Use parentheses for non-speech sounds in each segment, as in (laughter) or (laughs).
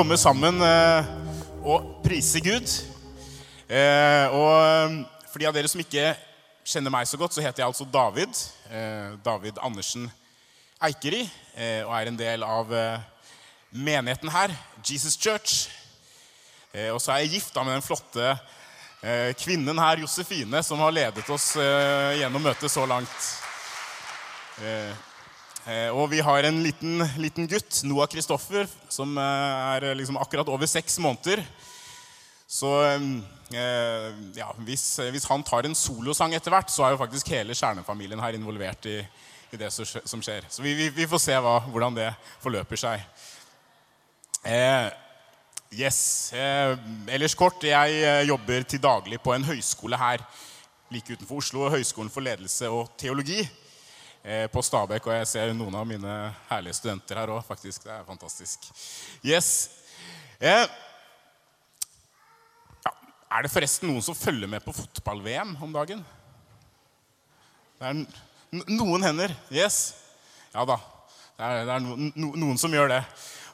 komme sammen eh, og prise Gud. Eh, og eh, for de av dere som ikke kjenner meg så godt, så heter jeg altså David. David Andersen Eikeri. og er en del av menigheten her, Jesus Church. Og så er jeg gifta med den flotte kvinnen her, Josefine, som har ledet oss gjennom møtet så langt. Eh, og vi har en liten, liten gutt, Noah Kristoffer, som eh, er eh, liksom akkurat over seks måneder. Så ja, hvis, hvis, han tar en solosang etter hvert, så er jo faktisk hele kjernefamilien her involvert i, i det som skjer. Så vi, vi, vi får se hva, hvordan det forløper seg. Eh, yes. Eh, ellers kort, jeg jobber til daglig på en høyskole her like utenfor Oslo. Høgskolen for ledelse og teologi. Eh, på Stabekk, og jeg ser noen av mine herlige studenter her òg, faktisk. Det er fantastisk. Yes. Eh, ja, er det forresten noen som følger med på fotball-VM om dagen? Det er noen hender. Yes. Ja da. Det er, det er no, no, noen som gjør det.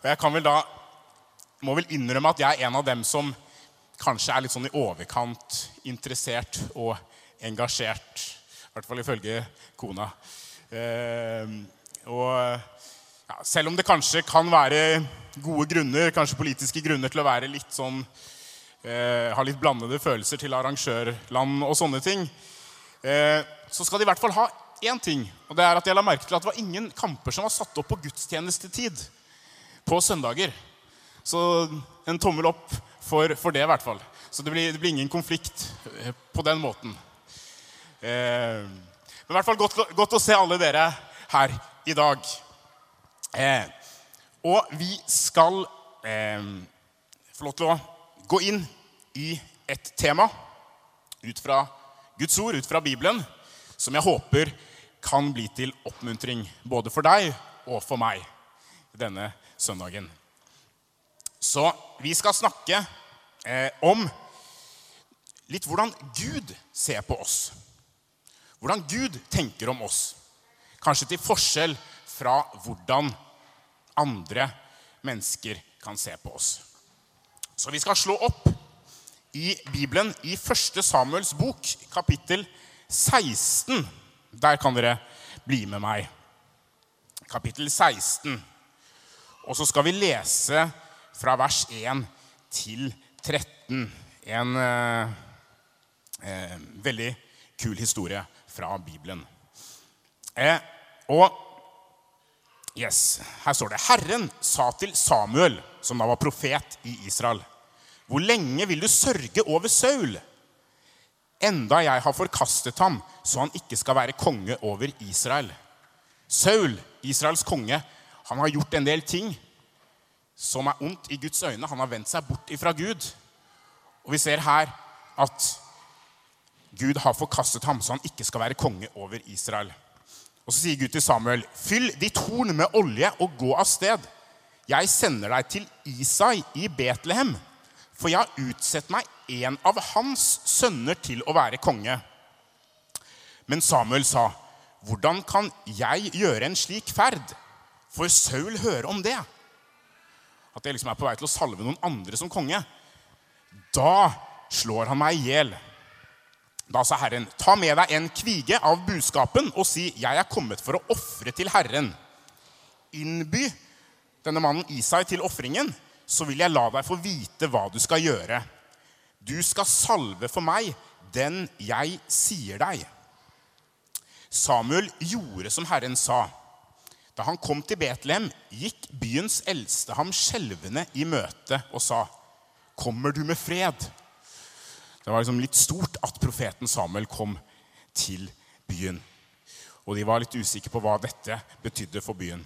Og jeg kan vel da må vel innrømme at jeg er en av dem som kanskje er litt sånn i overkant interessert og engasjert. I hvert fall ifølge kona. Eh, og ja, selv om det kanskje kan være gode grunner, kanskje politiske grunner til å være litt sånn eh, Ha litt blandede følelser til arrangørland og sånne ting, eh, så skal de i hvert fall ha én ting. Og det er at jeg la merke til at det var ingen kamper som var satt opp på gudstjenestetid på søndager. Så en tommel opp for, for det, i hvert fall. Så det blir, det blir ingen konflikt eh, på den måten. Eh, men i hvert fall godt, godt, å se alle dere her i dag. Eh, og vi skal eh, få lov til å gå inn i et tema ut fra Guds ord, ut fra Bibelen, som jeg håper kan bli til oppmuntring både for deg og for meg denne søndagen. Så vi skal snakke eh, om litt hvordan Gud ser på oss hvordan Gud tenker om oss. Kanskje til forskjell fra hvordan andre mennesker kan se på oss. Så vi skal slå opp i Bibelen, i 1. Samuels bok, kapittel 16. Der kan dere bli med meg. Kapittel 16. Og så skal vi lese fra vers 1 til 13. En eh, eh, veldig kul historie fra Bibelen. Eh, og yes, her står det Herren sa til Samuel, som da var profet i Israel, hvor lenge vil du sørge over Saul? Enda jeg har forkastet ham, så han ikke skal være konge over Israel. Saul, Israels konge, han har gjort en del ting som er ondt i Guds øyne. Han har vendt seg bort ifra Gud. Og vi ser her at Gud har forkastet ham, så han ikke skal være konge over Israel. Og Så sier Gud til Samuel.: Fyll ditt horn med olje og gå av sted. Jeg sender deg til Isai i Betlehem, for jeg har utsett meg en av hans sønner til å være konge. Men Samuel sa, Hvordan kan jeg gjøre en slik ferd? For Saul hører om det. At jeg liksom er på vei til å salve noen andre som konge. Da slår han meg i hjel. Da sa Herren, ta med deg en kvige av budskapen og si, jeg er kommet for å ofre til Herren. Innby denne mannen Isai til ofringen, så vil jeg la deg få vite hva du skal gjøre. Du skal salve for meg den jeg sier deg. Samuel gjorde som Herren sa. Da han kom til Betlehem, gikk byens eldste ham skjelvende i møte og sa, Kommer du med fred? Det var liksom litt stort at profeten Samuel kom til byen. Og de var litt usikre på hva dette betydde for byen.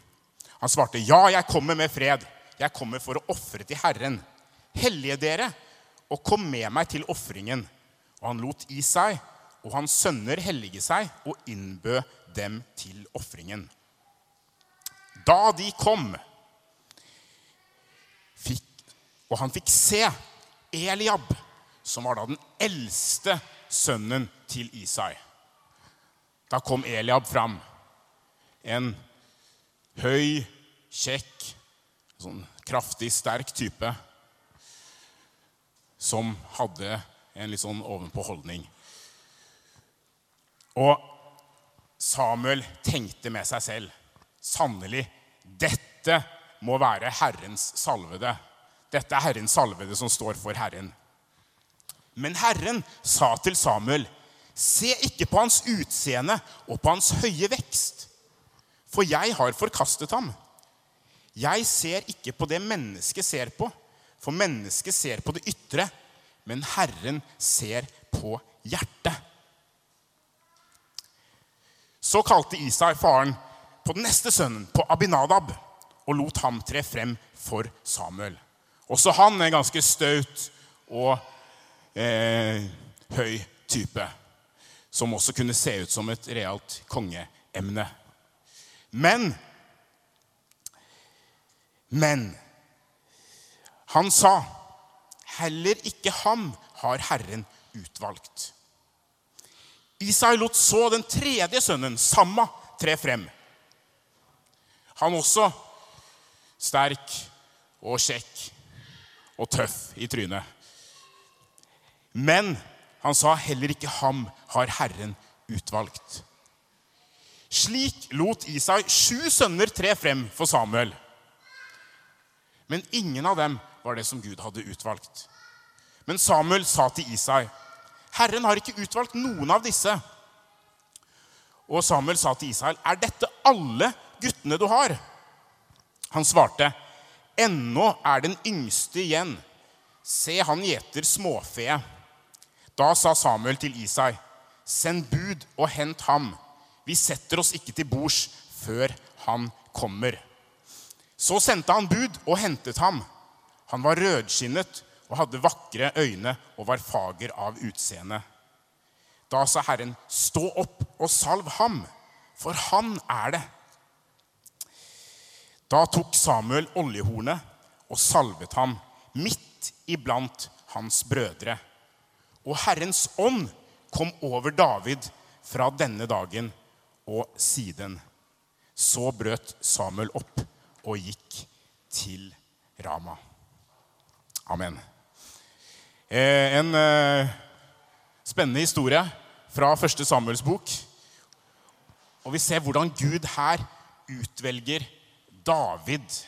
Han svarte, 'Ja, jeg kommer med fred. Jeg kommer for å ofre til Herren.' 'Hellige dere, og kom med meg til ofringen.' Og han lot i seg, og hans sønner hellige seg og innbød dem til ofringen. Da de kom, fikk, og han fikk se Eliab som var da den eldste sønnen til Isai. Da kom Eliab fram. En høy, kjekk, sånn kraftig, sterk type som hadde en litt sånn ovenpå holdning. Og Samuel tenkte med seg selv Sannelig, dette må være Herrens salvede. Dette er Herrens salvede som står for Herren. Men Herren sa til Samuel, se ikke på hans utseende og på hans høye vekst, for jeg har forkastet ham. Jeg ser ikke på det mennesket ser på, for mennesket ser på det ytre, men Herren ser på hjertet. Så kalte Isai faren på den neste sønnen, på Abinadab, og lot ham tre frem for Samuel. Også han er ganske staut og eh, høy type, som også kunne se ut som et realt kongeemne. Men Men han sa, 'Heller ikke ham har Herren utvalgt.' Isai lot så den tredje sønnen, Samma, tre frem. Han også sterk og kjekk og tøff i trynet. Men han sa heller ikke ham har Herren utvalgt. Slik lot Isai sju sønner tre frem for Samuel. Men ingen av dem var det som Gud hadde utvalgt. Men Samuel sa til Isai, 'Herren har ikke utvalgt noen av disse.' Og Samuel sa til Israel, 'Er dette alle guttene du har?' Han svarte, 'Ennå er den yngste igjen. Se, han gjeter småfe.' Da sa Samuel til Isai, 'Send bud og hent ham. Vi setter oss ikke til bords før han kommer.' Så sendte han bud og hentet ham. Han var rødskinnet og hadde vakre øyne og var fager av utseende. Da sa Herren, 'Stå opp og salv ham, for han er det.' Da tok Samuel oljehornet og salvet ham midt iblant hans brødre. Og Herrens ånd kom over David fra denne dagen og siden. Så brøt Samuel opp og gikk til Rama. Amen. Eh, en eh, spennende historie fra første Samuels bok. Og vi ser hvordan Gud her utvelger David.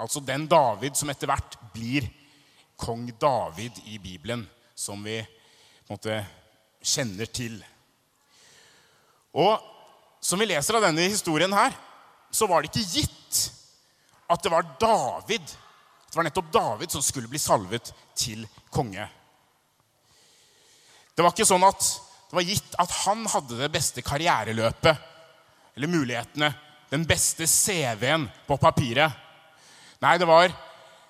Altså den David som etter hvert blir kong David i Bibelen, som vi måte kjenner til. Og som vi leser av denne historien her, så var det ikke gitt at det var David det var nettopp David som skulle bli salvet til konge. Det var ikke sånn at det var gitt at han hadde det beste karriereløpet eller mulighetene, den beste CV-en på papiret. Nei, det var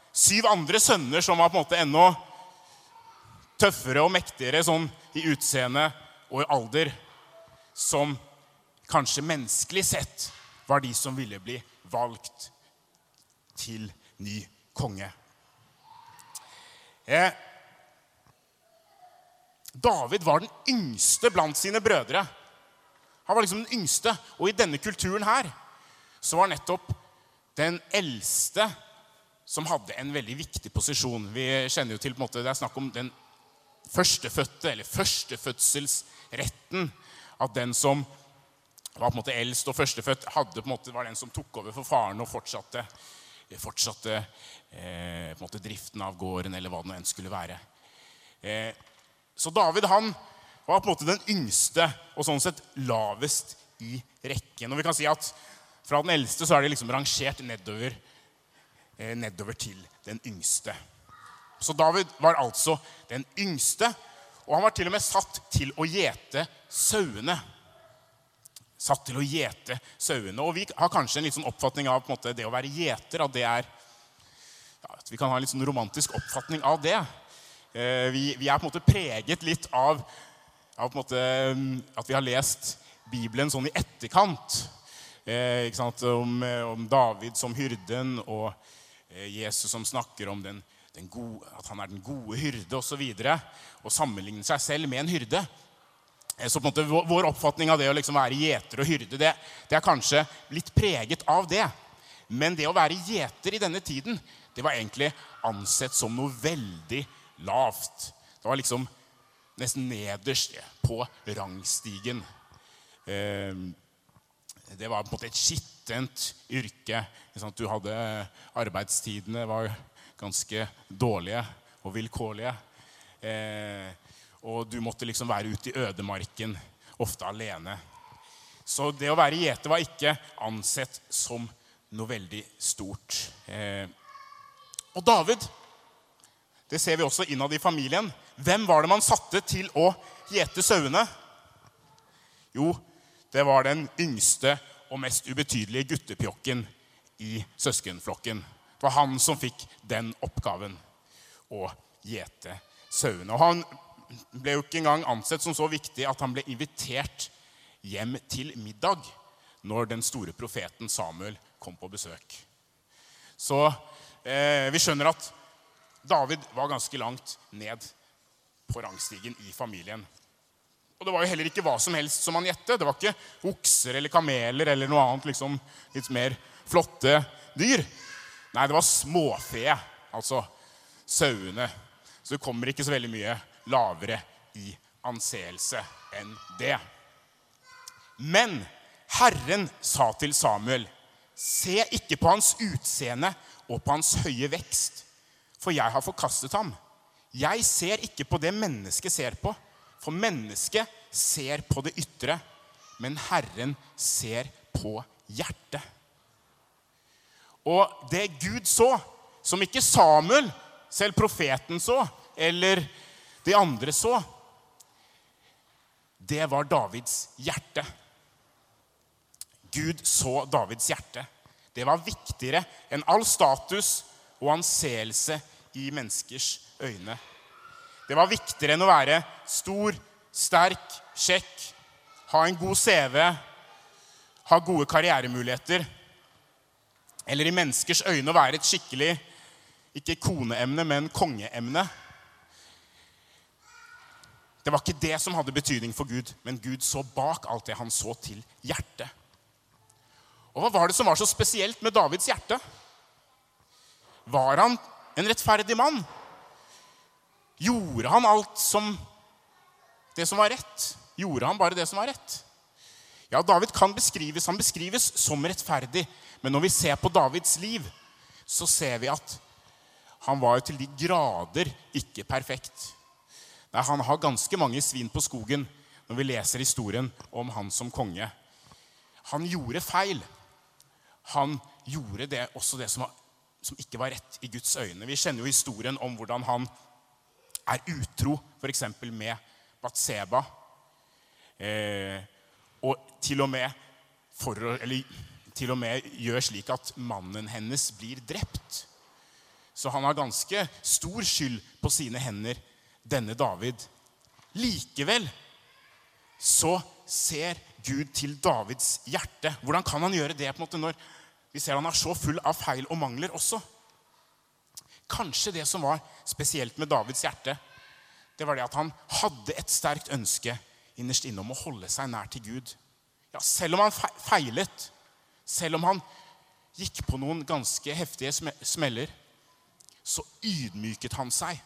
syv andre sønner som var på en måte enda tøffere og mektigere sånn i utseende og i alder, som kanskje menneskelig sett var de som ville bli valgt til ny konge. Eh, David var den yngste blant sine brødre. Han var liksom den yngste. Og i denne kulturen her så var nettopp den eldste som hadde en veldig viktig posisjon. Vi kjenner jo til på en måte, Det er snakk om den førstefødte, eller førstefødselsretten. At den som var på en måte eldst og førstefødt, hadde på en måte, var den som tok over for faren og fortsatte fortsatte eh, på en måte driften av gården, eller hva det nå enn skulle være. Eh, så David han var på en måte den yngste og sånn sett lavest i rekken. Og vi kan si at fra den eldste så er det liksom rangert nedover, eh, nedover til den yngste. Så David var altså den yngste, og han var til og med satt til å gjete sauene satt til å gjete sauene. Og vi har kanskje en litt sånn oppfatning av måte, det å være gjeter. At det er ja, at Vi kan ha en litt sånn romantisk oppfatning av det. Eh, vi, vi, er på en måte preget litt av, av på en måte, mm, at vi har lest Bibelen sånn i etterkant. Eh, om, om, David som hyrden og eh, Jesus som snakker om den gode, at han er den gode hyrde osv. Og, så og sammenligner seg selv med en hyrde. Eh, så på en måte Vår oppfatning av det å liksom være gjeter og hyrde, det, det, er kanskje litt preget av det. Men det å være gjeter i denne tiden, det var egentlig ansett som noe veldig lavt. Det var liksom nesten nederst på rangstigen. Eh, det var på en måte et skittent yrke. Du hadde Arbeidstidene var ganske dårlige og vilkårlige. Eh, og du måtte liksom være ute i ødemarken, ofte alene. Så det å være gjeter var ikke ansett som noe veldig stort. Eh, og David, det ser vi også innad i familien. Hvem var det man satte til å gjete sauene? Jo, det var den yngste og mest ubetydelige guttepjokken i søskenflokken. Det var han som fikk den oppgaven å gjete sauene. Og han ble jo ikke engang ansett som så viktig at han ble invitert hjem til middag når den store profeten Samuel kom på besøk. Så eh, vi skjønner at David var ganske langt ned på rangstigen i familien. Og det var jo heller ikke hva som helst som han gjette. Det var ikke okser eller kameler eller noe annet liksom, litt mer flotte dyr. Nei, det var småfe, altså sauene. Så det kommer ikke så veldig mye lavere i anseelse enn det. Men Herren sa til Samuel, se ikke på hans utseende og på hans høye vekst, for jeg har forkastet ham. Jeg ser ikke på det mennesket ser på, for mennesket ser på det ytre, men Herren ser på hjertet. Og det Gud så, som ikke Samuel, selv profeten, så, eller de andre så, det var Davids hjerte. Gud så Davids hjerte. Det var viktigere enn all status og anseelse i menneskers øyne. Det var viktigere enn å være stor, sterk, kjekk, ha en god CV, ha gode karrieremuligheter. Eller i menneskers øyne å være et skikkelig ikke koneemne, men kongeemne. Det var ikke det som hadde betydning for Gud, men Gud så bak alt det han så til hjertet. Og hva var det som var så spesielt med Davids hjerte? Var han en rettferdig mann? Gjorde han alt som det som var rett? Gjorde han bare det som var rett? Ja, David kan beskrives, han beskrives som rettferdig, men når vi ser på Davids liv, så ser vi at han var jo til de grader ikke perfekt. Nei, han har ganske mange svin på skogen når vi leser historien om han som konge. Han gjorde feil. Han gjorde det, også det som, var, som ikke var rett i Guds øyne. Vi kjenner jo historien om hvordan han er utro, f.eks. med Batseba. Eh, og til og, med for, eller, til og med gjør slik at mannen hennes blir drept. Så han har ganske stor skyld på sine hender denne David. Likevel så ser Gud til Davids hjerte. Hvordan kan han gjøre det på en måte når vi ser han er så full av feil og mangler også? Kanskje det som var spesielt med Davids hjerte, det var det at han hadde et sterkt ønske innerst inne om å holde seg nær til Gud. Ja, Selv om han feilet, selv om han gikk på noen ganske heftige smeller, så ydmyket han seg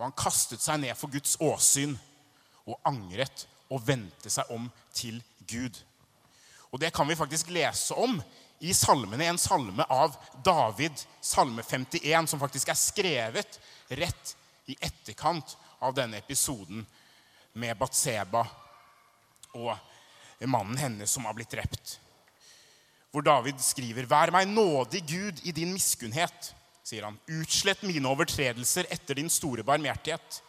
og han kastet seg ned for Guds åsyn og angret og vendte seg om til Gud. Og Det kan vi faktisk lese om i salmene. En salme av David, salme 51, som faktisk er skrevet rett i etterkant av denne episoden med Batseba og mannen hennes som har blitt drept. Hvor David skriver.: Vær meg nådig, Gud, i din miskunnhet sier han. Utslett mine overtredelser etter din store barmhjertighet.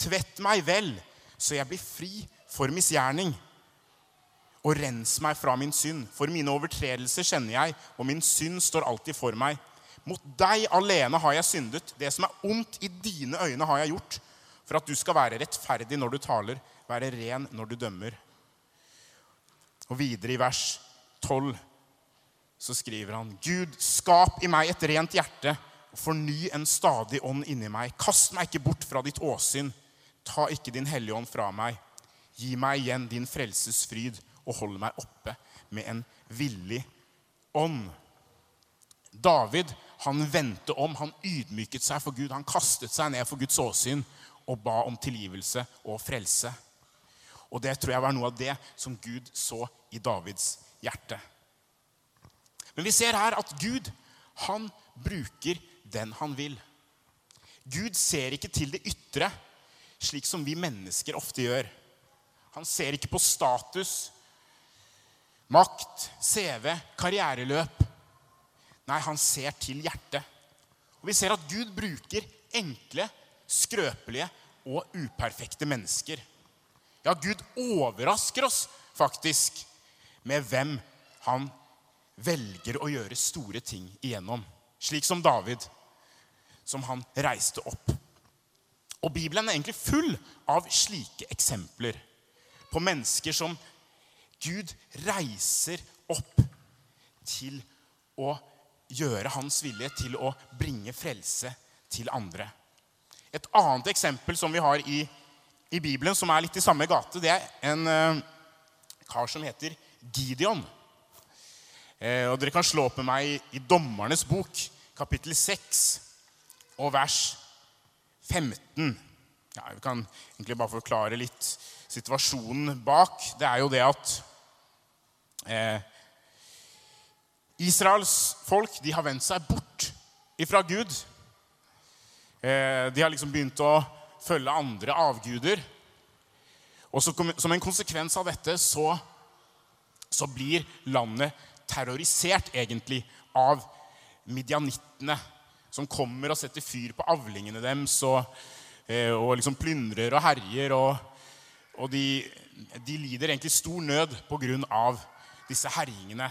Tvett meg vel, så jeg blir fri for misgjerning. Og rens meg fra min synd, for mine overtredelser kjenner jeg, og min synd står alltid for meg. Mot deg alene har jeg syndet. Det som er ondt i dine øyne, har jeg gjort. For at du skal være rettferdig når du taler, være ren når du dømmer. Og videre i vers 12 så skriver han, Gud, skap i meg et rent hjerte og forny en stadig ånd inni meg. Kast meg ikke bort fra ditt åsyn. Ta ikke din hellige ånd fra meg. Gi meg igjen din frelses fryd og hold meg oppe med en villig ånd. David han vendte om, han ydmyket seg for Gud. Han kastet seg ned for Guds åsyn og ba om tilgivelse og frelse. Og det tror jeg var noe av det som Gud så i Davids hjerte. Men vi ser her at Gud, han bruker den han vil. Gud ser ikke til det ytre, slik som vi mennesker ofte gjør. Han ser ikke på status, makt, CV, karriereløp. Nei, han ser til hjertet. Og Vi ser at Gud bruker enkle, skrøpelige og uperfekte mennesker. Ja, Gud overrasker oss faktisk med hvem han velger å gjøre store ting igjennom. Slik som David, som han reiste opp. Og Bibelen er egentlig full av slike eksempler på mennesker som Gud reiser opp til å gjøre hans vilje, til å bringe frelse til andre. Et annet eksempel som vi har i, i Bibelen, som er litt i samme gate, det er en uh, kar som heter Gideon. Uh, og Dere kan slå opp med meg i Dommernes bok, kapittel 6 og vers 15. Ja, vi kan egentlig bare forklare litt situasjonen bak. Det er jo det at eh, Israels folk de har vendt seg bort ifra Gud. Eh, de har liksom begynt å følge andre avguder. Og så, Som en konsekvens av dette så, så blir landet terrorisert egentlig av midjanittene, som kommer og setter fyr på avlingene deres og, eh, og liksom plyndrer og herjer. Og, og de, de, lider egentlig stor nød pga. disse herjingene.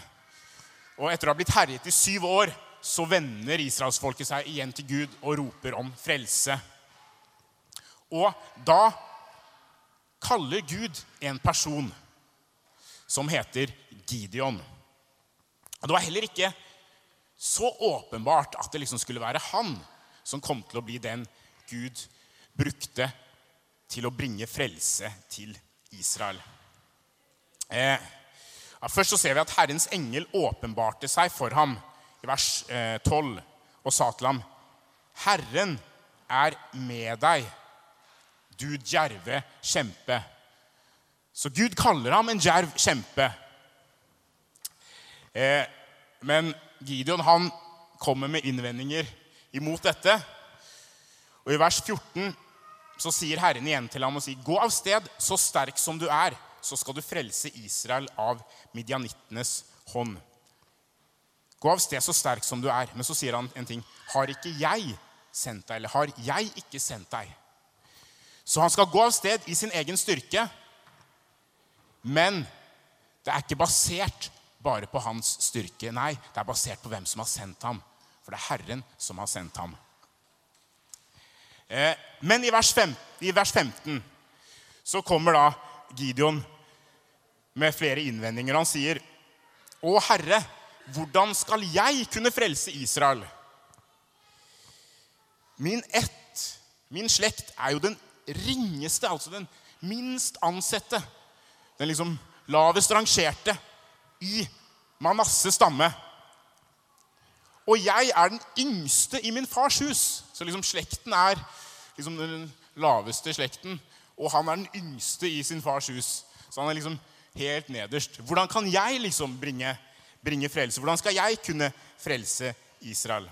Og etter å ha blitt herjet i syv år så vender israelsfolket seg igjen til Gud og roper om frelse. Og da kaller Gud en person som heter Gideon. Og Det var heller ikke så åpenbart at det liksom skulle være han som kom til å bli den Gud brukte til å bringe frelse til Israel. Eh, ja, først så ser vi at Herrens engel åpenbarte seg for ham i vers eh, 12 og sa til ham, 'Herren er med deg, du djerve kjempe.' Så Gud kaller ham en djerv kjempe. Eh, men Gideon han kommer med innvendinger imot dette. Og I vers 14 så sier Herren igjen til ham og sier, 'Gå av sted, så sterk som du er.' så skal du frelse Israel av midjanittenes hånd. Gå av sted så sterk som du er. Men så sier han en ting. Har ikke jeg sendt deg? Eller har jeg ikke sendt deg? Så han skal gå av sted i sin egen styrke. Men det er ikke basert bare på hans styrke. Nei, det er basert på hvem som har sendt ham. For det er Herren som har sendt ham. Eh, men i vers 15 så kommer da Gideon med flere innvendinger. Han sier, 'Å Herre, hvordan skal jeg kunne frelse Israel?' Min ett, min slekt, er jo den ringeste, altså den minst ansette. Den liksom lavest rangerte i Manasseh stamme. Og jeg er den yngste i min fars hus. Så liksom slekten er liksom den laveste slekten. Og han er den yngste i sin fars hus. Så han er liksom helt nederst. Hvordan kan jeg liksom bringe, bringe frelse? Hvordan skal jeg kunne frelse Israel?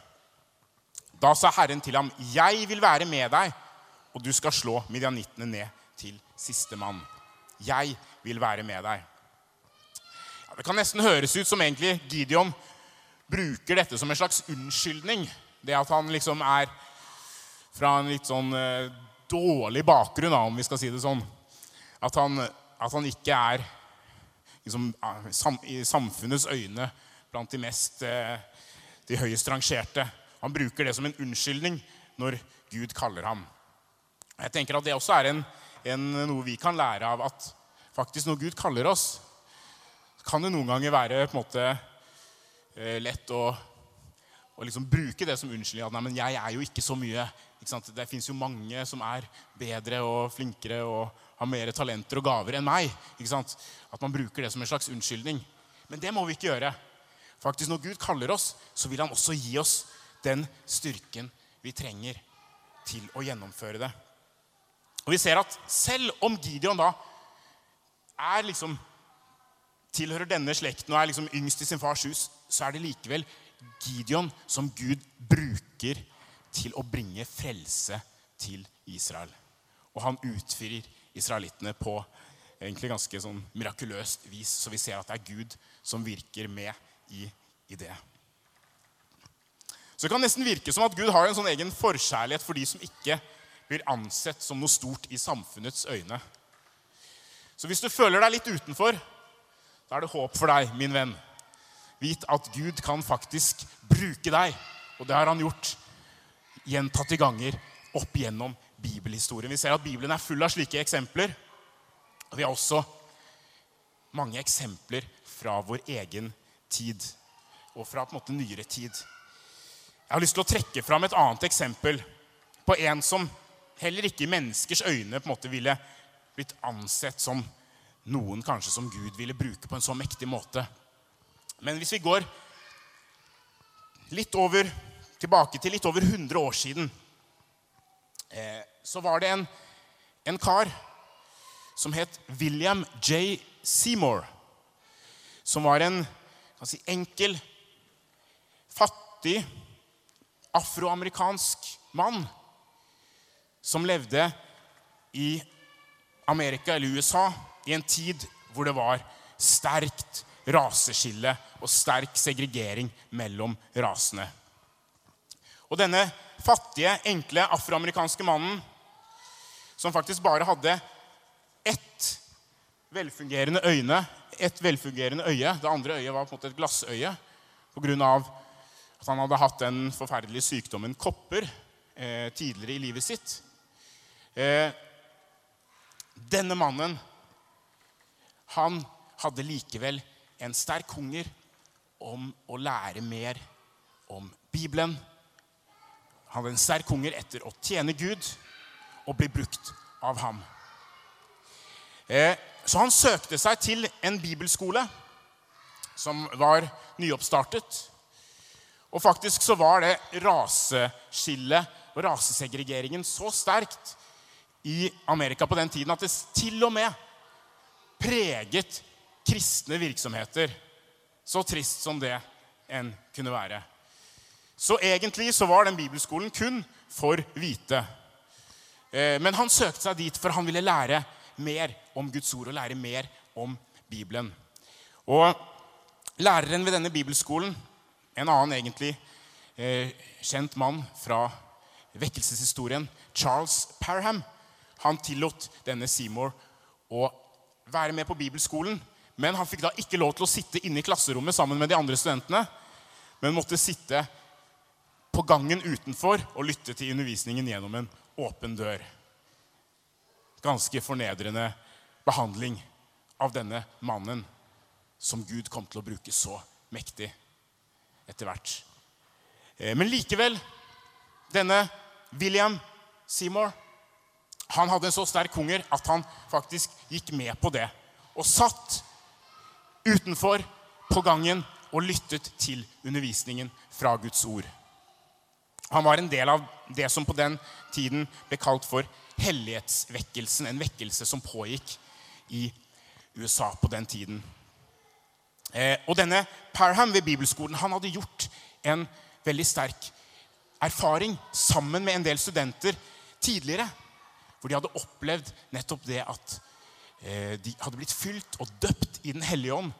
Da sa Herren til ham, 'Jeg vil være med deg, og du skal slå midjanittene ned til sistemann.' Jeg vil være med deg. Det kan nesten høres ut som egentlig Gideon bruker dette som en slags unnskyldning. Det at han liksom er fra en litt sånn eh, dårlig bakgrunn, om vi skal si det sånn. At han, at han ikke er liksom, i samfunnets øyne blant de mest eh, de høyest rangerte. Han bruker det som en unnskyldning når Gud kaller ham. Jeg tenker at Det også er en, en, noe vi kan lære av. At faktisk når Gud kaller oss, kan det noen ganger være på en måte eh, lett å, å liksom bruke det som unnskyldning. At nei, men jeg er jo ikke så mye. Ikke det fins jo mange som er bedre og flinkere og har mer talenter og gaver enn meg. At man bruker det som en slags unnskyldning. Men det må vi ikke gjøre. Faktisk Når Gud kaller oss, så vil han også gi oss den styrken vi trenger til å gjennomføre det. Og Vi ser at selv om Gideon da er liksom tilhører denne slekten og er liksom yngst i sin fars hus, så er det likevel Gideon som Gud bruker til å bringe frelse til Israel. Og han utfrir israelittene på egentlig ganske sånn mirakuløst vis, så vi ser at det er Gud som virker med i, i det. Så det kan nesten virke som at Gud har en sånn egen forkjærlighet for de som ikke blir ansett som noe stort i samfunnets øyne. Så hvis du føler deg litt utenfor, da er det håp for deg, min venn. Vit at Gud kan faktisk bruke deg, og det har han gjort gjentatte ganger opp gjennom bibelhistorien. Vi ser at Bibelen er full av slike eksempler. Og vi har også mange eksempler fra vår egen tid og fra på en måte nyere tid. Jeg har lyst til å trekke fram et annet eksempel på en som heller ikke i menneskers øyne på en måte ville blitt ansett som noen kanskje som Gud ville bruke på en så mektig måte. Men hvis vi går litt over, tilbake til litt over 100 år siden, eh, så var det en, en kar som het William J. Seymour. Som var en si, enkel, fattig afroamerikansk mann som levde i Amerika eller USA i en tid hvor det var sterkt raseskille og sterk segregering mellom rasene. Og denne fattige, enkle afroamerikanske mannen, som faktisk bare hadde ett velfungerende øyne, ett velfungerende øye Det andre øyet var på en måte et glassøye pga. at han hadde hatt den forferdelige sykdommen kopper eh, tidligere i livet sitt. Eh, denne mannen, han hadde likevel en sterk hunger om å lære mer om Bibelen. Han hadde en sterk hunger etter å tjene Gud og bli brukt av ham. Eh, så han søkte seg til en bibelskole som var nyoppstartet. Og faktisk så var det raseskillet og rasesegregeringen så sterkt i Amerika på den tiden at det til og med preget kristne virksomheter. Så trist som det enn kunne være. Så egentlig så var den bibelskolen kun for hvite. Eh, men han søkte seg dit for han ville lære mer om Guds ord og lære mer om Bibelen. Og læreren ved denne bibelskolen, en annen egentlig eh, kjent mann fra vekkelseshistorien, Charles Parham, han tillot denne Seymour å være med på bibelskolen. Men han fikk da ikke lov til å sitte inne i klasserommet sammen med de andre studentene, men måtte sitte på gangen utenfor og lytte til undervisningen gjennom en åpen dør. Ganske fornedrende behandling av denne mannen som Gud kom til å bruke så mektig etter hvert. Eh, men likevel, denne William Seymour han hadde en så sterk hunger at han faktisk gikk med på det. Og satt utenfor på gangen og lyttet til undervisningen fra Guds ord. Han var en del av det som på den tiden ble kalt for hellighetsvekkelsen. En vekkelse som pågikk i USA på den tiden. Eh, og denne Parham ved bibelskolen han hadde gjort en veldig sterk erfaring sammen med en del studenter tidligere. For de hadde opplevd nettopp det at eh, de hadde blitt fylt og døpt i Den hellige ånd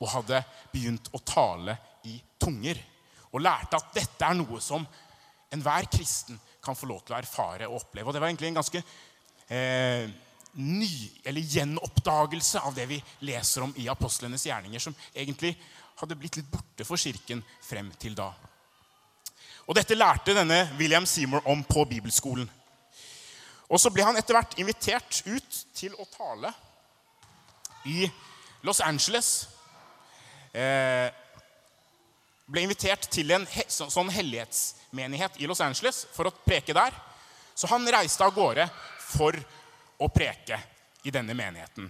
og hadde begynt å tale i tunger. Og lærte at dette er noe som enhver kristen kan få lov til å erfare og oppleve. Og det var egentlig en ganske eh, ny, eller gjenoppdagelse av det vi leser om i apostlenes gjerninger, som egentlig hadde blitt litt borte for kirken frem til da. Og Dette lærte denne William Seymour om på bibelskolen. Og så ble han etter hvert invitert ut til å tale i Los Angeles. Eh, ble invitert til en he sånn hellighetsmenighet i Los Angeles for å preke der. Så han reiste av gårde for å preke i denne menigheten.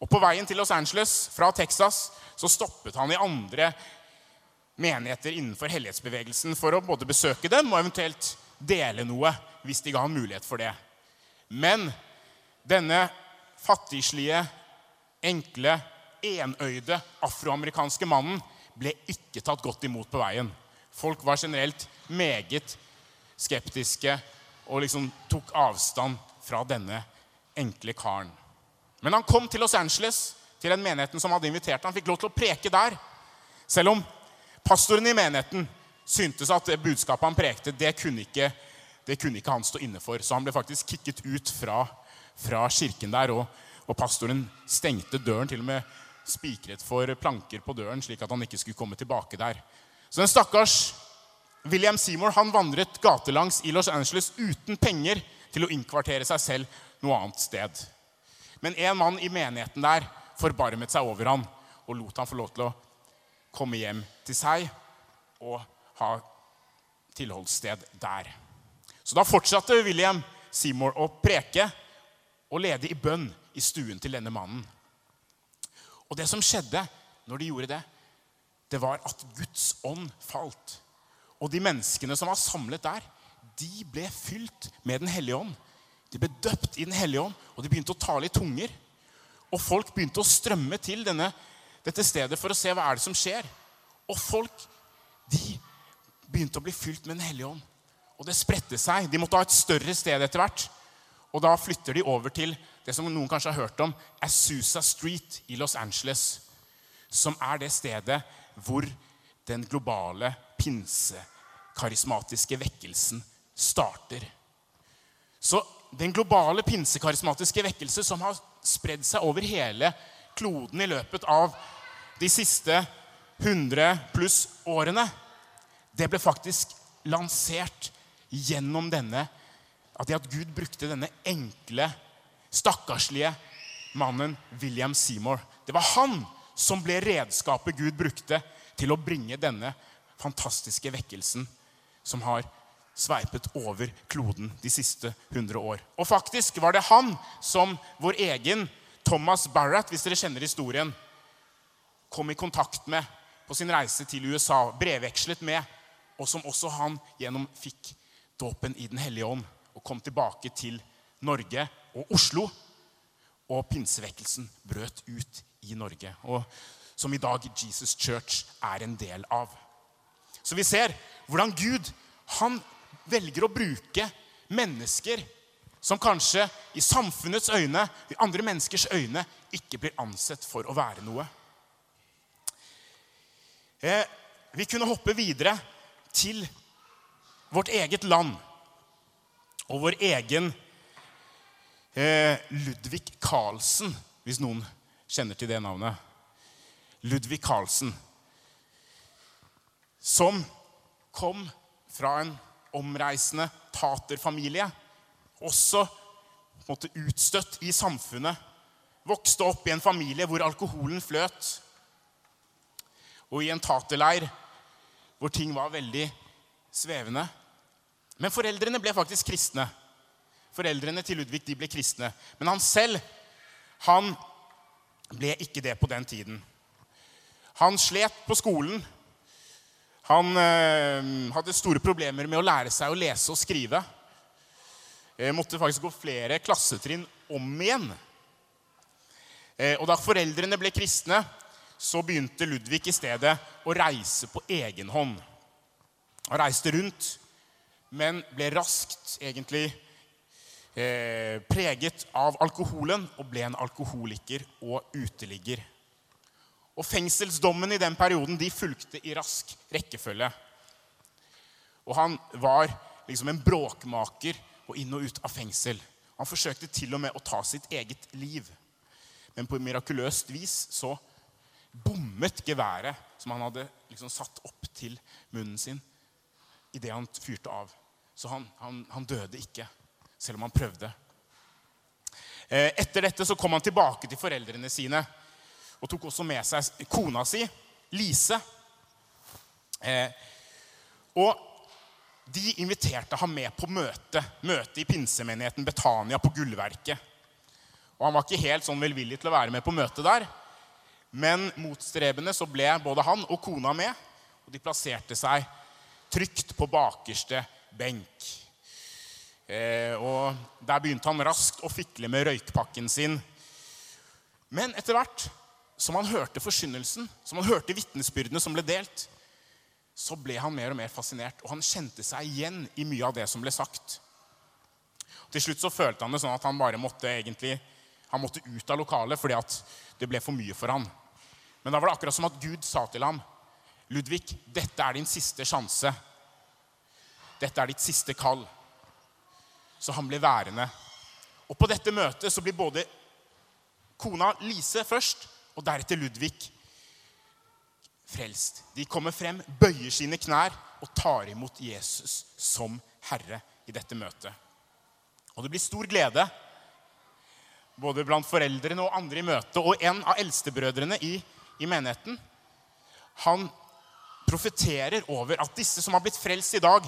Og På veien til Los Angeles fra Texas så stoppet han i andre menigheter innenfor hellighetsbevegelsen for å både besøke dem og eventuelt dele noe hvis de ga han mulighet for det. Men denne fattigslige, enkle, enøyde afroamerikanske mannen ble ikke tatt godt imot på veien. Folk var generelt meget skeptiske og liksom tok avstand fra denne enkle karen. Men han kom til Los Angeles, til den menigheten som hadde invitert Han fikk lov til å preke der. Selv om pastoren i menigheten syntes at det budskapet han prekte, det kunne ikke, det kunne ikke han stå inne for. Så han ble faktisk kicket ut fra, fra kirken der. Og, og, pastoren stengte døren, til og med spikret for planker på døren, slik at han ikke skulle komme tilbake der. Så den stakkars William Seymour han vandret gatelangs i Los Angeles uten penger til å innkvartere seg selv noe annet sted. Men en mann i menigheten der forbarmet seg over han og lot han få lov til å komme hjem til seg og ha tilholdssted der. Så da fortsatte William Seymour å preke og lede i bønn i stuen til denne mannen. Og det som skjedde når de gjorde det, det var at Guds ånd falt. Og de menneskene som var samlet der, de ble fylt med Den hellige ånd. De ble døpt i Den hellige ånd, og de begynte å tale i tunger. Og folk begynte å strømme til denne, dette stedet for å se hva er det som skjer. Og folk de begynte å bli fylt med Den hellige ånd. Og det spredte seg. De måtte ha et større sted etter hvert. Og da flytter de over til det som noen kanskje har hørt om, Azusa Street i Los Angeles. Som er det stedet hvor den globale pinsekarismatiske vekkelsen starter. Så den globale pinsekarismatiske vekkelse som har spredd seg over hele kloden i løpet av de siste 100 pluss årene, det ble faktisk lansert gjennom denne at det at Gud brukte denne enkle, stakkarslige mannen William Seymour. Det var han som ble redskapet Gud brukte til å bringe denne fantastiske vekkelsen som har sveipet over kloden de siste 100 år. Og faktisk var det han som vår egen Thomas Barrett, hvis dere kjenner historien, kom i kontakt med på sin reise til USA, brevvekslet med, og som også han gjennom fikk dåpen i Den hellige ånd og kom tilbake til Norge og Oslo. Og pinsevekkelsen brøt ut i Norge, og som i dag Jesus Church er en del av. Så vi ser hvordan Gud han velger å bruke mennesker som kanskje i samfunnets øyne, i andre menneskers øyne, ikke blir ansett for å være noe. Eh, vi kunne hoppe videre til vårt eget land og vår egen eh, Ludvig Carlsen, hvis noen kjenner til det navnet. Ludvig Carlsen som kom fra en omreisende taterfamilie. Også måte, utstøtt i samfunnet. Vokste opp i en familie hvor alkoholen fløt. Og i en taterleir hvor ting var veldig svevende. Men foreldrene ble faktisk kristne. Foreldrene til Ludvig de ble kristne. Men han selv han ble ikke det på den tiden. Han slet på skolen han eh, hadde store problemer med å lære seg å lese og skrive. Eh, måtte faktisk gå flere klassetrinn om igjen. Eh, og da foreldrene ble kristne, så begynte Ludvig i stedet å reise på egen hånd. Han reiste rundt, men ble raskt egentlig eh, preget av alkoholen og ble en alkoholiker og uteligger. Og fengselsdommen i den perioden de fulgte i rask rekkefølge. Og han var liksom en bråkmaker og inn og ut av fengsel. Han forsøkte til og med å ta sitt eget liv. Men på mirakuløst vis så bommet geværet som han hadde liksom satt opp til munnen sin, idet han fyrte av. Så han, han, han, døde ikke, selv om han prøvde. Eh, etter dette så kom han tilbake til foreldrene sine og tok også med seg kona si, Lise. Eh, og de inviterte ham med på møte, møte i pinsemenigheten Betania på Gullverket. Og Han var ikke helt sånn velvillig til å være med på møtet der. Men motstrebende så ble både han og kona med. og de plasserte seg trygt på bakerste benk. Eh, og Der begynte han raskt å fikle med røykpakken sin. Men etter hvert som han hørte forkynnelsen, som han hørte vitnesbyrdene som ble delt, så ble han mer og mer fascinert, og han kjente seg igjen i mye av det som ble sagt. Til slutt så følte han det sånn at han bare måtte egentlig, han måtte ut av lokalet fordi at det ble for mye for han. Men da var det akkurat som at Gud sa til ham, 'Ludvig, dette er din siste sjanse. Dette er ditt siste kall.' Så han ble værende. Og på dette møtet så blir både kona Lise først og deretter Ludvig frelst. De kommer frem, bøyer sine knær og tar imot Jesus som herre i dette møtet. Og det blir stor glede både blant foreldrene og andre i møtet. Og en av eldstebrødrene i, i menigheten han profeterer over at disse som har blitt frelst i dag,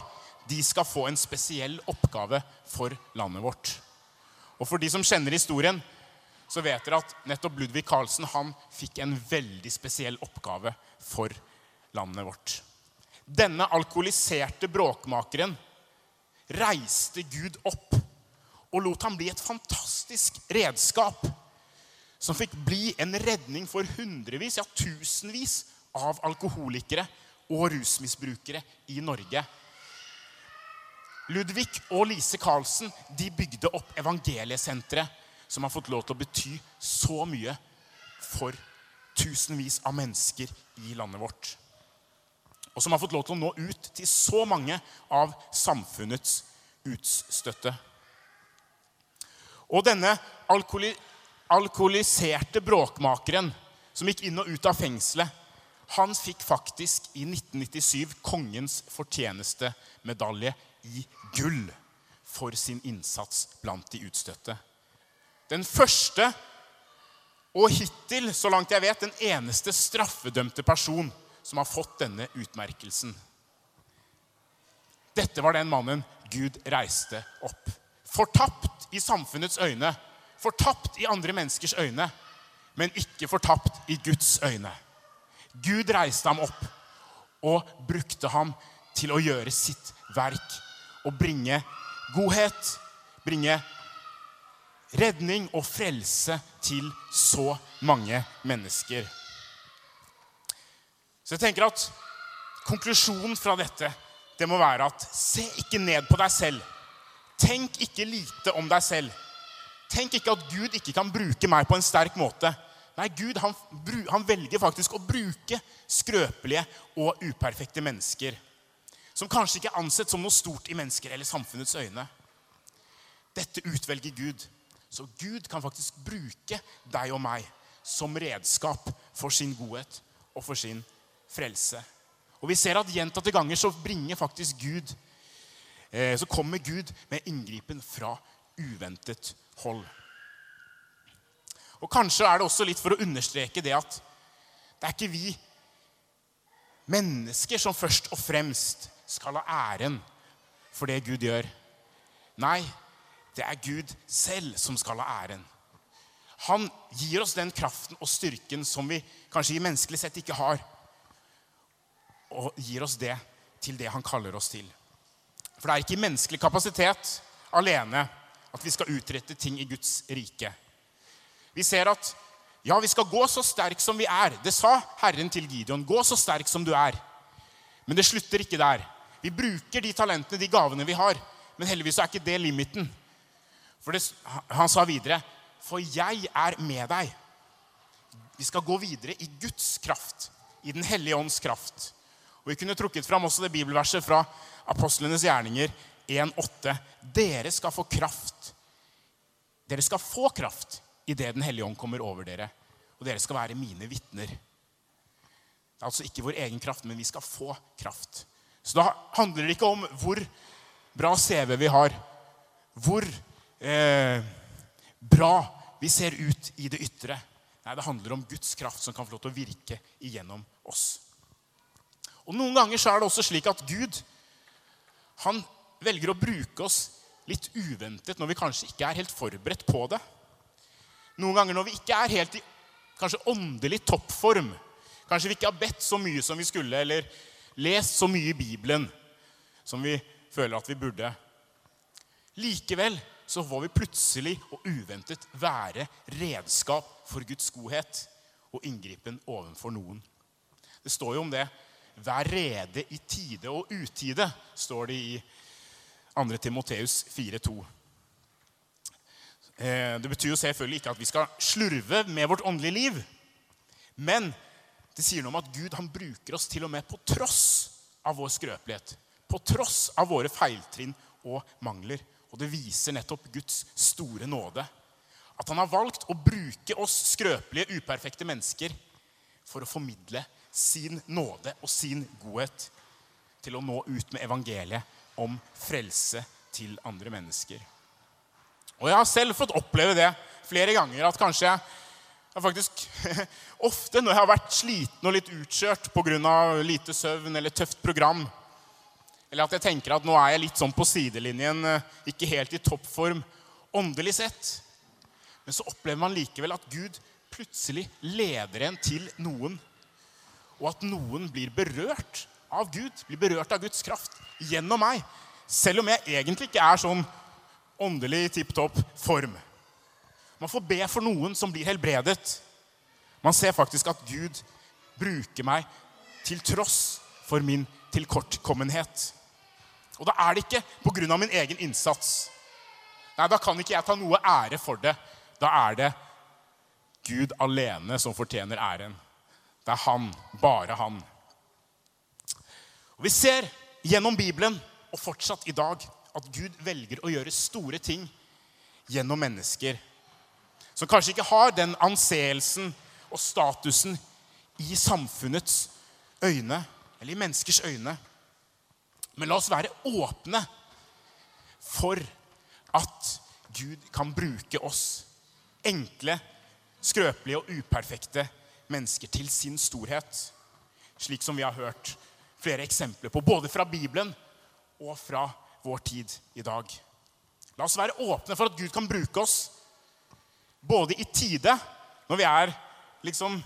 de skal få en spesiell oppgave for landet vårt. Og for de som kjenner historien, så vet dere at nettopp Ludvig Carlsen han fikk en veldig spesiell oppgave for landet vårt. Denne alkoholiserte bråkmakeren reiste Gud opp og lot ham bli et fantastisk redskap som fikk bli en redning for hundrevis, ja tusenvis av alkoholikere og rusmisbrukere i Norge. Ludvig og Lise Karlsen de bygde opp Evangeliesenteret som har fått lov til å bety så mye for tusenvis av mennesker i landet vårt. Og som har fått lov til å nå ut til så mange av samfunnets utstøtte. Og denne alkoholi alkoholiserte bråkmakeren som gikk inn og ut av fengselet, han fikk faktisk i 1997 kongens fortjenestemedalje i gull for sin innsats blant de utstøtte. Den første og hittil, så langt jeg vet, den eneste straffedømte person som har fått denne utmerkelsen. Dette var den mannen Gud reiste opp. Fortapt i samfunnets øyne, fortapt i andre menneskers øyne, men ikke fortapt i Guds øyne. Gud reiste ham opp og brukte ham til å gjøre sitt verk og bringe godhet, bringe redning og frelse til så mange mennesker. Så jeg tenker at konklusjonen fra dette det må være at se ikke ned på deg selv. Tenk ikke lite om deg selv. Tenk ikke at Gud ikke kan bruke meg på en sterk måte. Nei, Gud han, han velger faktisk å bruke skrøpelige og uperfekte mennesker. Som kanskje ikke er ansett som noe stort i mennesker eller samfunnets øyne. Dette utvelger Gud. Så Gud kan faktisk bruke deg og meg som redskap for sin godhet og for sin frelse. Og vi ser at gjentatte ganger så bringer faktisk Gud eh, Så kommer Gud med inngripen fra uventet hold. Og Kanskje er det også litt for å understreke det at det er ikke vi mennesker som først og fremst skal ha æren for det Gud gjør. Nei, det er Gud selv som skal ha æren. Han gir oss den kraften og styrken som vi kanskje i menneskelig sett ikke har. Og gir oss det til det han kaller oss til. For det er ikke i menneskelig kapasitet alene at vi skal utrette ting i Guds rike. Vi ser at ja, vi skal gå så sterk som vi er. Det sa Herren til Gideon. Gå så sterk som du er. Men det slutter ikke der. Vi bruker de talentene, de gavene vi har. Men heldigvis er ikke det limiten. For det, han sa videre, 'For jeg er med deg'. Vi skal gå videre i Guds kraft, i Den hellige ånds kraft. Og Vi kunne trukket fram også det bibelverset fra apostlenes gjerninger 1,8. Dere skal få kraft. Dere skal få kraft idet Den hellige ånd kommer over dere. Og dere skal være mine vitner. Det er altså ikke vår egen kraft, men vi skal få kraft. Så da handler det ikke om hvor bra CV vi har, hvor eh, bra vi ser ut i det ytre. Nei, det handler om Guds kraft som kan få lov til å virke igjennom oss. Og Noen ganger så er det også slik at Gud han velger å bruke oss litt uventet når vi kanskje ikke er helt forberedt på det. Noen ganger når vi ikke er helt i kanskje åndelig toppform. Kanskje vi ikke har bedt så mye som vi skulle, eller lest så mye i Bibelen som vi føler at vi burde. Likevel så får vi plutselig og uventet være redskap for Guds godhet og inngripen overfor noen. Det står jo om det. Vær rede i tide og utide, står det i 2. Timoteus 4,2. Eh, det betyr jo selvfølgelig ikke at vi skal slurve med vårt åndelige liv. Men det sier noe om at Gud han bruker oss til og med på tross av vår skrøpelighet. På tross av våre feiltrinn og mangler. Og det viser nettopp Guds store nåde. At han har valgt å bruke oss skrøpelige, uperfekte mennesker for å formidle sin nåde og sin godhet til å nå ut med evangeliet om frelse til andre mennesker. Og jeg har selv fått oppleve det flere ganger. At kanskje jeg faktisk (laughs) Ofte når jeg har vært sliten og litt utkjørt pga. lite søvn eller tøft program, eller at jeg tenker at nå er jeg litt sånn på sidelinjen, ikke helt i toppform åndelig sett, men så opplever man likevel at Gud plutselig leder en til noen, og at noen blir berørt av Gud, blir berørt av Guds kraft gjennom meg. Selv om jeg egentlig ikke er sånn åndelig tipp topp form. Man får be for noen som blir helbredet. Man ser faktisk at Gud bruker meg til tross for min tilkortkommenhet. Og da er det ikke pga. min egen innsats. Nei, Da kan ikke jeg ta noe ære for det. Da er det Gud alene som fortjener æren. Det er han, bare han. Og Vi ser gjennom Bibelen, og fortsatt i dag, at Gud velger å gjøre store ting gjennom mennesker som kanskje ikke har den anseelsen og statusen i samfunnets øyne, eller i menneskers øyne. Men la oss være åpne for at Gud kan bruke oss, enkle, skrøpelige og uperfekte mennesker, til sin storhet. Slik som vi har hørt flere eksempler på, både fra Bibelen og fra vår tid i dag. La oss være åpne for at Gud kan bruke oss både i tide, når vi er liksom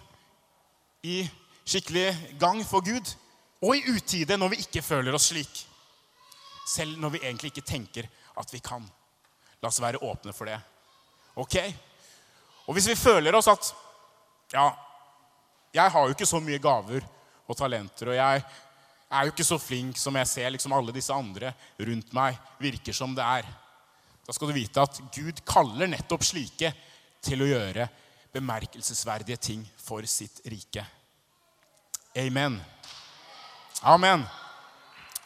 i skikkelig gang for Gud, og i utide, når vi ikke føler oss slik. Selv når vi egentlig ikke tenker at vi kan. La oss være åpne for det. Ok? Og hvis vi føler oss at Ja, jeg har jo ikke så mye gaver og talenter, og jeg er jo ikke så flink som jeg ser liksom alle disse andre rundt meg virker som det er. Da skal du vite at Gud kaller nettopp slike til å gjøre bemerkelsesverdige ting for sitt rike. Amen. Amen.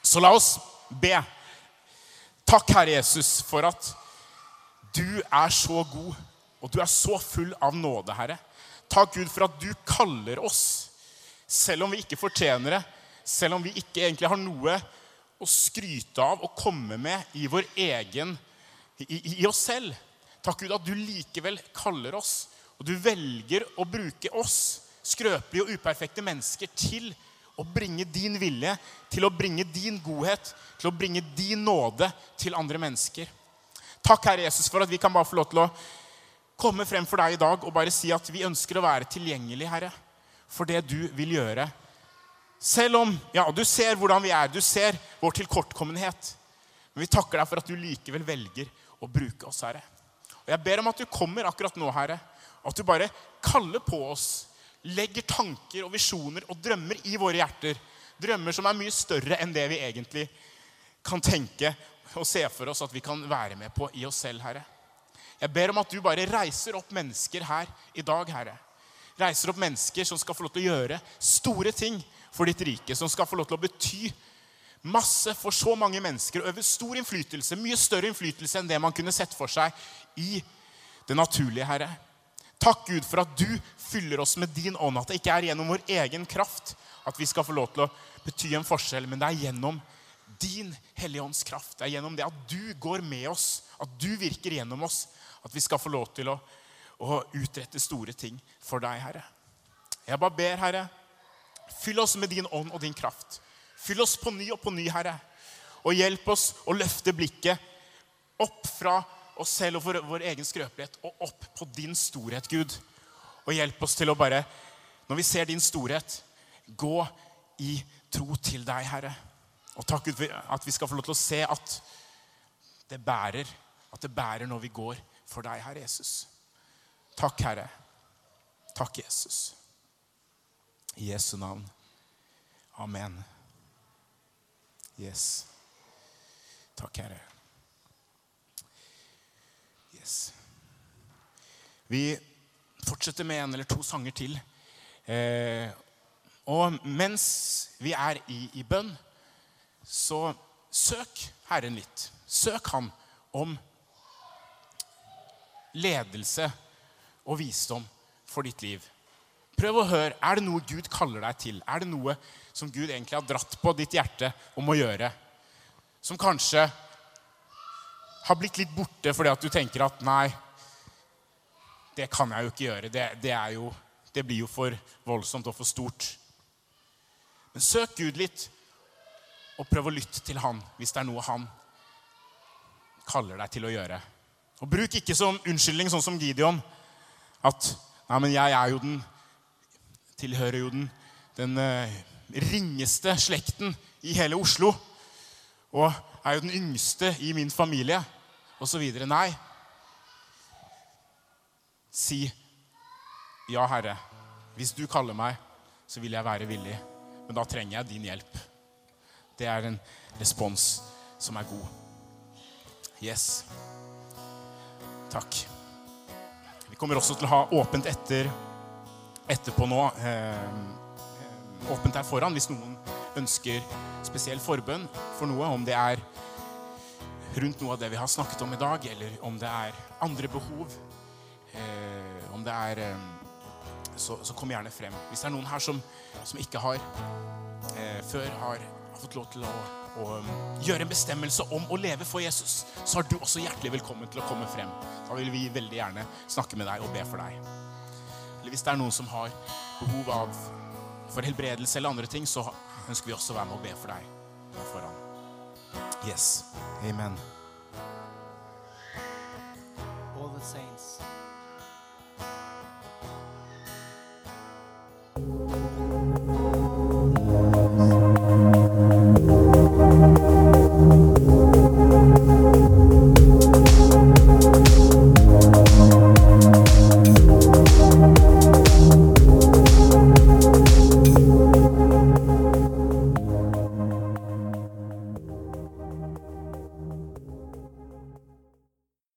Så la oss be. Takk, Herre Jesus, for at du er så god, og du er så full av nåde, Herre. Takk, Gud, for at du kaller oss, selv om vi ikke fortjener det selv om vi ikke egentlig har noe å skryte av og komme med i vår egen i, i, oss selv. Takk, Gud, at du likevel kaller oss, og du velger å bruke oss, skrøpelige og uperfekte mennesker, til å bringe din vilje, til å bringe din godhet, til å bringe din nåde til andre mennesker. Takk, Herre Jesus, for at vi kan bare få lov til å komme frem for deg i dag og bare si at vi ønsker å være tilgjengelig, Herre, for det du vil gjøre selv om ja, du ser hvordan vi er, du ser vår tilkortkommenhet. Men vi takker deg for at du likevel velger å bruke oss, Herre. Og Jeg ber om at du kommer akkurat nå, Herre. At du bare kaller på oss. Legger tanker og visjoner og drømmer i våre hjerter. Drømmer som er mye større enn det vi egentlig kan tenke og se for oss at vi kan være med på i oss selv, Herre. Jeg ber om at du bare reiser opp mennesker her i dag, Herre. Reiser opp mennesker som skal få lov til å gjøre store ting for ditt rike, som skal få lov til å bety masse for så mange mennesker og øver stor innflytelse, mye større innflytelse enn det man kunne sett for seg i det naturlige, Herre. Takk, Gud, for at du fyller oss med din ånd, at det ikke er gjennom vår egen kraft at vi skal få lov til å bety en forskjell, men det er gjennom din Hellige Ånds kraft. Det er gjennom det at du går med oss, at du virker gjennom oss, at vi skal få lov til å, å utrette store ting for deg, Herre. Jeg bare ber, Herre, Fyll oss med din ånd og din kraft. Fyll oss på ny og på ny, Herre. Og hjelp oss å løfte blikket opp fra oss selv og vår, vår egen skrøpelighet og opp på din storhet, Gud. Og hjelp oss til å bare, når vi ser din storhet, gå i tro til deg, Herre. Og takk Gud, at vi skal få lov til å se at det bærer. At det bærer når vi går for deg, Herre Jesus. Takk, Herre. Takk, Jesus. I Jesu navn. Amen. Yes. Takk, Herre. Yes. Vi fortsetter med en eller to sanger til. Eh, og mens vi er i, i bønn, så søk Herren litt. Søk Han om ledelse og visdom for ditt liv. Prøv å høre. Er det noe Gud kaller deg til? Er det noe som Gud egentlig har dratt på ditt hjerte om å gjøre? Som kanskje har blitt litt borte fordi at du tenker at nei, det kan jeg jo ikke gjøre. Det, det, jo, det blir jo for voldsomt og for stort. Men søk Gud litt, og prøv å lytte til Han hvis det er noe Han kaller deg til å gjøre. Og bruk ikke som unnskyldning, sånn som Gideon, at Nei, men jeg er jo den Tilhører jo den, den uh, ringeste slekten i hele Oslo. Og er jo den yngste i min familie, osv. Nei. Si, 'Ja, Herre, hvis du kaller meg, så vil jeg være villig.' Men da trenger jeg din hjelp. Det er en respons som er god. Yes. Takk. Vi kommer også til å ha åpent etter, etterpå nå. Eh, åpent her foran hvis noen ønsker spesiell forbønn for noe. Om det er rundt noe av det vi har snakket om i dag, eller om det er andre behov. Eh, om det er eh, så, så, kom gjerne frem. Hvis det er noen her som, som ikke har eh, før har, har, fått lov til å, å um, gjøre en bestemmelse om å leve for Jesus, så er du også hjertelig velkommen til å komme frem. Da vil vi veldig gjerne snakke med deg og be for deg. Eller hvis det er noen som har behov av for helbredelse eller andre ting, så ønsker vi også å være med og be for deg der foran. Yes. Amen. All the saints.